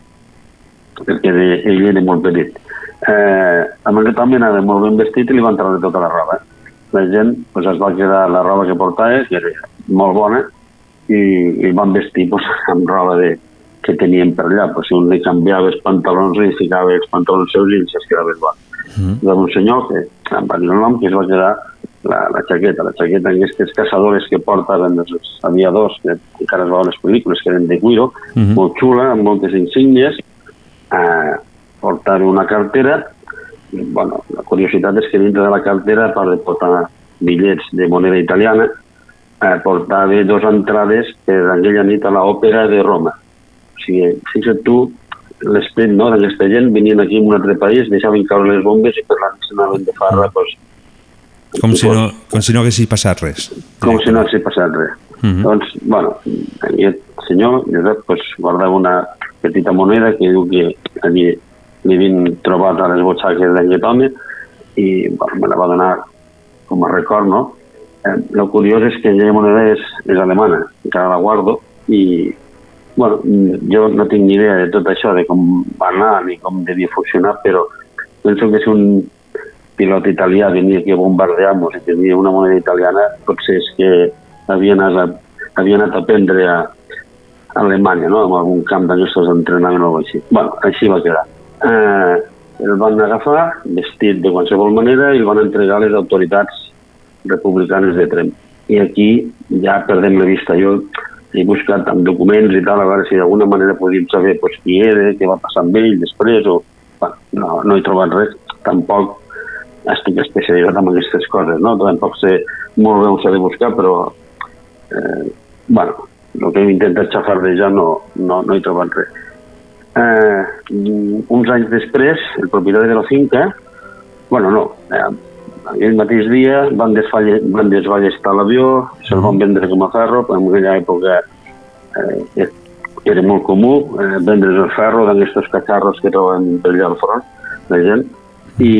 perquè ell era molt petit. Eh, amb aquest home anava molt ben vestit i li van treure tota la roba. La gent pues, es va quedar la roba que portava, que era molt bona, i, i van vestir pues, amb roba de, que tenien per allà. Pues, si un li canviava els pantalons i ficava els pantalons seus i els quedava igual Mm. d'un senyor que em va dir el nom que es va quedar la, la jaqueta, la jaqueta aquestes caçadores que portaven els aviadors que encara es veuen les pel·lícules que eren de cuiro, Mhm. molt xula, amb moltes insígnies eh, portar una cartera i, bueno, la curiositat és que dintre de la cartera a part de portar bitllets de moneda italiana eh, portava dos entrades per aquella nit a l'òpera de Roma o sigui, fixa't tu l'esperit no, d'aquesta gent venien aquí en un altre país, deixaven caure les bombes i per la nit s'anaven de farra pues, Com si no, com si no haguessi passat res. com si no hagués passat res. Mhm. Doncs, bueno, aquest senyor, Josep, pues, guardava una petita moneda que diu que allí li trobat a les butxaques d'aquest home i bueno, me la va donar com a record, no? Eh, lo curiós és que aquella moneda és, és alemana, encara la guardo i bueno, jo no tinc ni idea de tot això, de com va anar ni com devia funcionar, però penso que si un pilot italià venia aquí a bombardear-nos i tenia una moneda italiana, potser és que havia anat a, havia anat a aprendre a, Alemanya, no? en algun camp d'aquestos d'entrenament o així. bueno, així va quedar. Eh, el van agafar vestit de qualsevol manera i el van entregar a les autoritats republicanes de Trem. I aquí ja perdem la vista. Jo he buscat amb documents i tal, a veure si d'alguna manera podíem saber pues, qui era, què va passar amb ell després, o... Bueno, no, no he trobat res. Tampoc estic especialitzat en aquestes coses, no? Tampoc sé molt bé on s'ha de buscar, però eh, bueno, el que hem intentat xafardejar no, no, no he trobat res. Eh, uns anys després, el propietari de la finca, bueno, no, eh, aquell mateix dia van, desfalle, van desballestar l'avió, se'l van vendre com a ferro, en aquella època eh, era molt comú eh, vendre's el ferro d'aquests cacharros que troben per allà al front, la gent, i,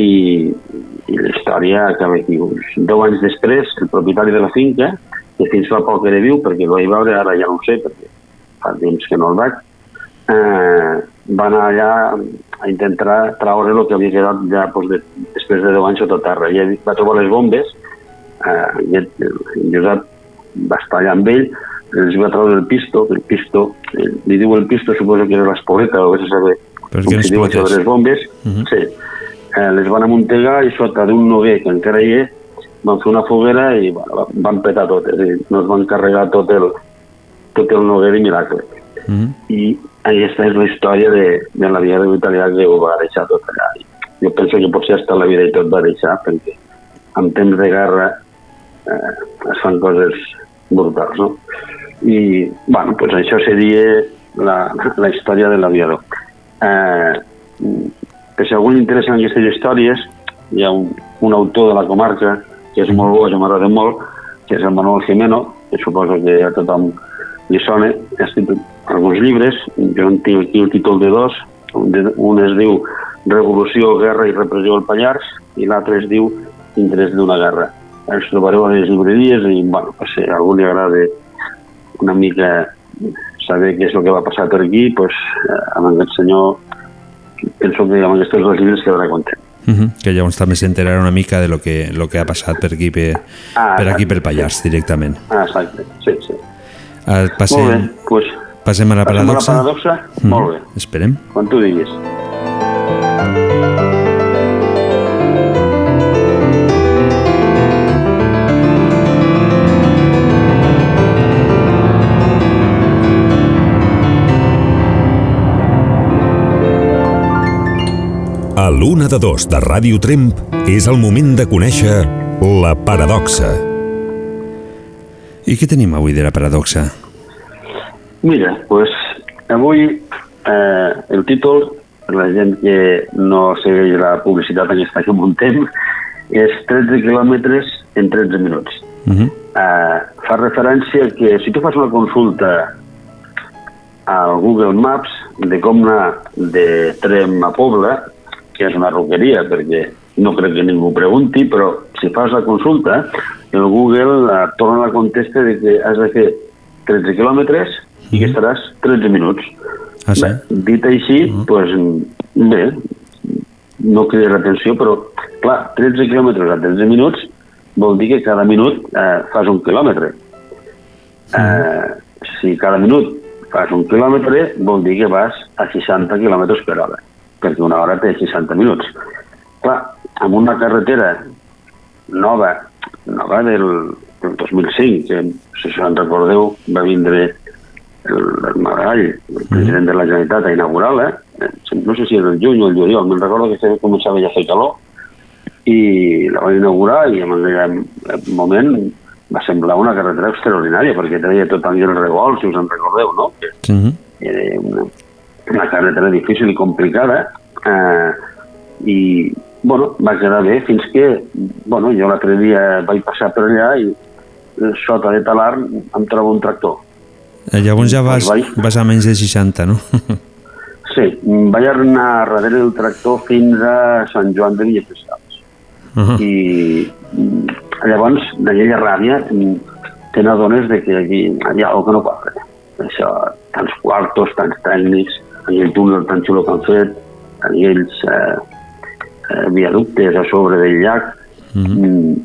i la història acaba aquí. Deu anys després, el propietari de la finca, que fins fa poc era viu, perquè el vaig veure, ara ja no ho sé, perquè fa temps que no el veig, eh, va anar allà a intentar traure el que havia quedat ja doncs, de, després de 10 anys sota terra. I va trobar les bombes, eh, i el, el Josep va estar allà amb ell, els va treure el pisto, el pisto, eh, li diu el pisto, suposo que era l'espoleta, o vés a saber com si diu això explotes? de les bombes, Uh -huh. sí. Eh, les van amuntegar i sota d'un noguer que encara hi és, van fer una foguera i bueno, van petar tot, és a dir, no es van carregar tot el, tot el noguer de miracle. Uh -huh. I aquesta és la història de, de la vida italià que ho va deixar tot allà. Jo penso que potser hasta la vida i tot va deixar, perquè en temps de guerra eh, es fan coses brutals, no? I, bueno, pues això seria la, la història de l'aviador. Eh, si algú li interessen aquestes històries, hi ha un, un autor de la comarca que és molt bo, que m'agrada molt, que és el Manuel Jimeno, que suposo que a tothom li sona, ha escrit alguns llibres, jo en tinc aquí el títol de dos, un, es diu Revolució, Guerra i Repressió al Pallars i l'altre es diu Interès d'una guerra. Els trobareu a les llibreries i, bueno, pues, si a algú li agrada una mica saber què és el que va passar per aquí, pues, eh, amb aquest senyor penso que amb aquests dos llibres quedarà content. Uh -huh. Que llavors també s'enterarà una mica de lo que, lo que ha passat per aquí, per, Ah, per aquí pel Pallars, directament. Ah, exacte, sí, sí. Ah, passem, Molt bé, pues, passem a la passem a la paradoxa? paradoxa? Mhm. Molt bé. Esperem. quan tu diguis. A l'una de dos de Ràdio Tremp és el moment de conèixer la paradoxa. I què tenim avui de la paradoxa? Mira, pues, avui eh, el títol, per la gent que no segueix la publicitat aquesta que muntem, és 13 quilòmetres en 13 minuts. Uh -huh. Eh, fa referència que si tu fas una consulta al Google Maps de com anar de Trem a Pobla, que és una roqueria, perquè no crec que ningú pregunti, però si fas la consulta, el Google et torna la contesta de que has de fer 13 quilòmetres i que estaràs 13 minuts. Ah, sí? Bé, dit així, pues, bé, no crida l'atenció, però, clar, 13 quilòmetres a 13 minuts vol dir que cada minut eh, fas un quilòmetre. Eh, si cada minut fas un quilòmetre, vol dir que vas a 60 quilòmetres per hora, perquè una hora té 60 minuts. Clar, amb una carretera nova, nova del, del 2005, que si us en recordeu va vindre el, el el president de la Generalitat, a inaugurar-la, eh, no sé si era el juny o el juliol, me'n recordo que se començava ja a fer calor, i la van inaugurar i en aquell moment va semblar una carretera extraordinària perquè tenia tot el revolt, si us en recordeu, no? Uh -huh. era una, una carretera difícil i complicada eh, i bueno, va quedar bé fins que bueno, jo l'altre dia vaig passar per allà i eh, sota de talar em trobo un tractor. Eh, Llavors ja vas, vaig- vas a menys de 60, no? Sí, vaig anar darrere del tractor fins a Sant Joan de Villafesals. Uh -huh. i mm, llavors d'aquella ràbia mm, te n'adones de que aquí hi ha alguna que no quadra. Això, tants quartos, tants tècnics, aquell túnel tan xulo que han fet, aquells eh, eh, viaductes a sobre del llac, Uh -huh. mm,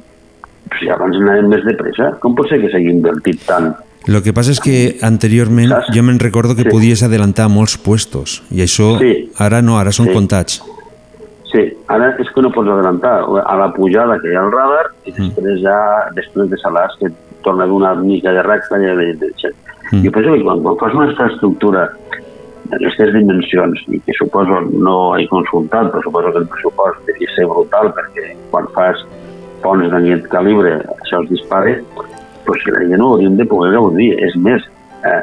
si abans anàvem més de pressa, com pot ser que s'hagi invertit tant? Lo que passa és que anteriorment jo me'n recordo que Sí. podies adelantar molts puestos i això Sí. ara no, ara són Sí. comptats. Sí, ara és que no pots adelantar a la pujada que hi ha al radar i després ja, després de Salàs, que torna a donar una mica de recta i de, de, de Mm. Jo penso que quan, quan fas una infraestructura d'aquestes dimensions i que suposo no he consultat, però suposo que el pressupost devia ser brutal perquè quan fas ponts d'aquest calibre això es dispara, doncs la gent no hauríem de poder gaudir. És més, eh,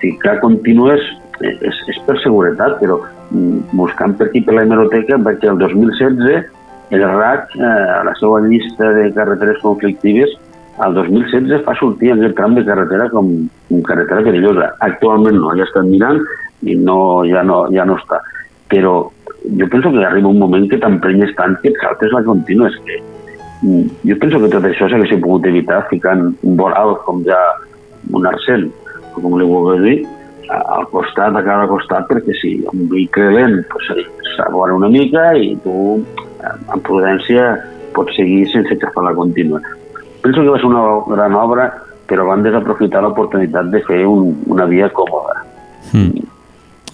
si clar continues eh, és, és per seguretat, però mm, buscant per aquí per la hemeroteca vaig que el 2016 el RAC, eh, a la seva llista de carreteres conflictives, el 2016 fa sortir aquest tram de carretera com, com carretera perillosa. Actualment no, ja estan mirant i no, ja, no, ja no està. Però jo penso que arriba un moment que t'emprenyes tant que et saltes la contínua. És que, jo penso que tot això s'hagués pogut evitar ficant un voral com ja un arcent, o com li vulguis dir, al costat, a cada costat, perquè si un vehicle lent pues, s'abora una mica i tu, eh, amb prudència, pots seguir sense xafar la contínua. Penso que va ser una gran obra però van desaprofitar l'oportunitat de fer un, una via còmoda. Mm.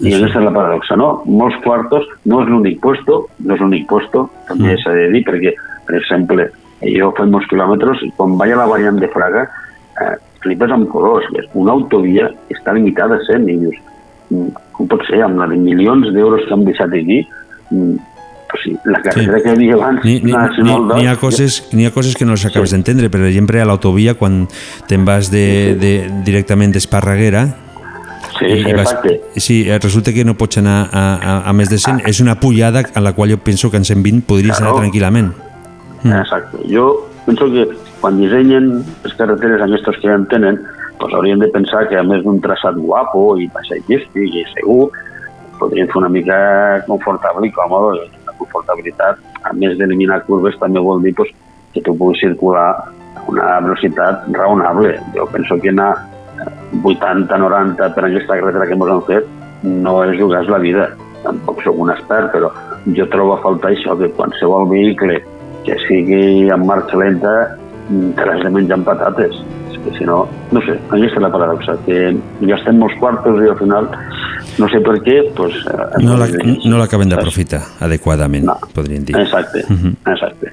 I aquesta és la paradoxa, no? Molts quartos, no és l'únic puesto, no és l'únic puesto, també Mm. s'ha de dir, perquè, per exemple, jo faig molts quilòmetres i quan vaig a la variant de Fraga, eh, flipes amb colors. Una autovia està limitada a 100 i dius, com pot ser, amb els milions d'euros que han deixat aquí, mm, pues sí, la carretera sí. que hi havia abans, Ni, ni, ni, n'hi ha 2, coses, n'hi ha coses que no les acabes d'entendre. Per exemple, a l'autovia, quan te'n vas de, de, directament d'Esparreguera, Sí, i sí, vas, sí, eh, resulta que no pots anar a, a, a més de 100. És una pujada a la qual jo penso que en 120 podries Claro. anar tranquil·lament. Exacte. Jo penso que quan dissenyen les carreteres aquestes que ja en tenen, doncs haurien de pensar que a més d'un traçat guapo i paisatgístic i segur, podrien fer una mica confortable i còmode. La confortabilitat, a més d'eliminar curves, també vol dir pues, que tu puguis circular a una velocitat raonable. Jo penso que anar 80-90 per aquesta carretera que ens han fet no és jugar la vida. Tampoc sóc un expert, però jo trobo a faltar això, que qualsevol vehicle que sigui en marxa lenta l'has de menjar amb patates. Que si no, no sé, aquesta és la paradoxa, que gastem molts quartos i al final, no sé per què, doncs... eh, No la- no l'acaben d'aprofitar adequadament, podríem dir. Exacte, Mhm. exacte.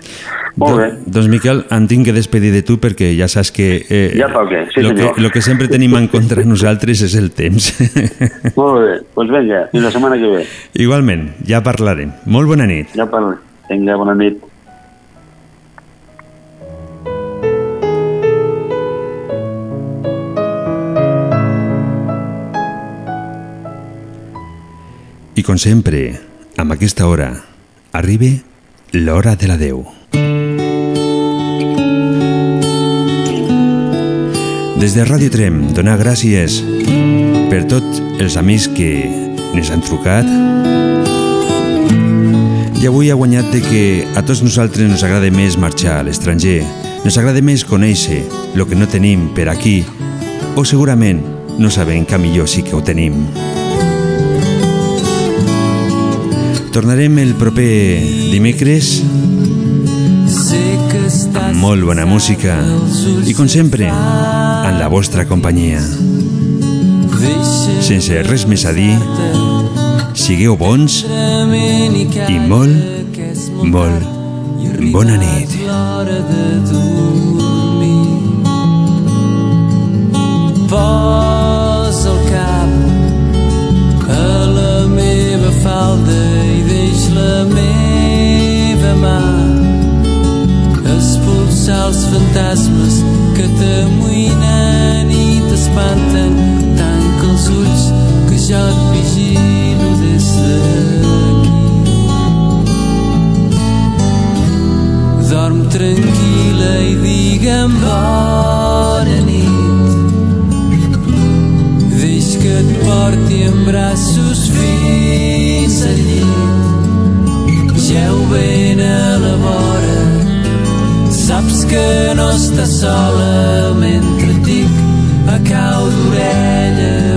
Molt bé. Do- Doncs Miquel, em tinc que despedir de tu perquè ja saps que... Eh, Ja toca, sí, lo senyor. que, lo que sempre tenim en contra nosaltres és el temps. Molt bé, doncs vinga, fins la setmana que ve. Igualment, ja parlarem. Molt bona nit. Ja parlem. Vinga, bona nit. I com sempre, amb aquesta hora, arriba l'hora de l'adeu. Des de Ràdio Trem, donar gràcies per tots els amics que ens han trucat. I avui ha guanyat de que a tots nosaltres ens agrada més marxar a l'estranger, ens agrada més conèixer el que no tenim per aquí, o segurament no sabem que millor sí que ho tenim. Tornarem el proper dimecres amb molt bona música i, com sempre, en la vostra companyia. Sense res més a dir, sigueu bons i molt, molt bona nit. Posa expulsar els fantasmes que t'amoïnen i t'espanten tanca els ulls que jo et vigilo des d'aquí. Dorm tranquil·la i digue'm bona nit. Deix que et porti en braços fins al llit. Geu ben a la vora, saps que no estàs sola mentre dic a cau d'orella